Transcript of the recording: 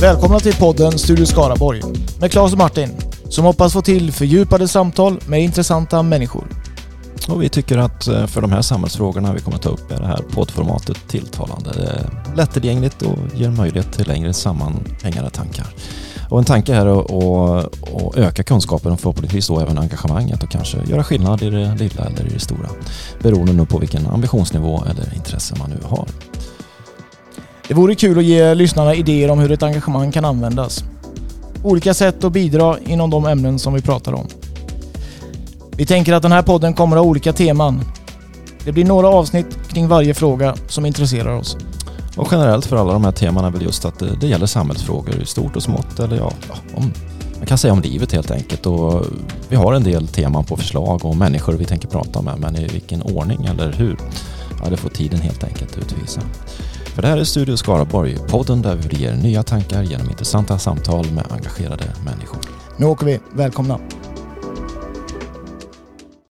Välkomna till podden Studio Skaraborg med Claes och Martin som hoppas få till fördjupade samtal med intressanta människor. Och vi tycker att eh, för de här samhällsfrågorna vi kommer ta upp är det här poddformatet tilltalande. Det är lättillgängligt och ger möjlighet till längre sammanhängande tankar. Och en tanke här är att, att öka kunskapen och förhoppningsvis då även engagemanget och kanske göra skillnad i det lilla eller i det stora. Beroende på vilken ambitionsnivå eller intresse man nu har. Det vore kul att ge lyssnarna idéer om hur ett engagemang kan användas. Olika sätt att bidra inom de ämnen som vi pratar om. Vi tänker att den här podden kommer att ha olika teman. Det blir några avsnitt kring varje fråga som intresserar oss. Och generellt för alla de här teman är väl just att det, det gäller samhällsfrågor i stort och smått. Eller ja, om, man kan säga om livet helt enkelt. Och vi har en del teman på förslag och människor vi tänker prata med. Men i vilken ordning eller hur? Ja, det får tiden helt enkelt utvisa. För det här är Studio Skaraborg, podden där vi ger nya tankar genom intressanta samtal med engagerade människor. Nu åker vi. Välkomna!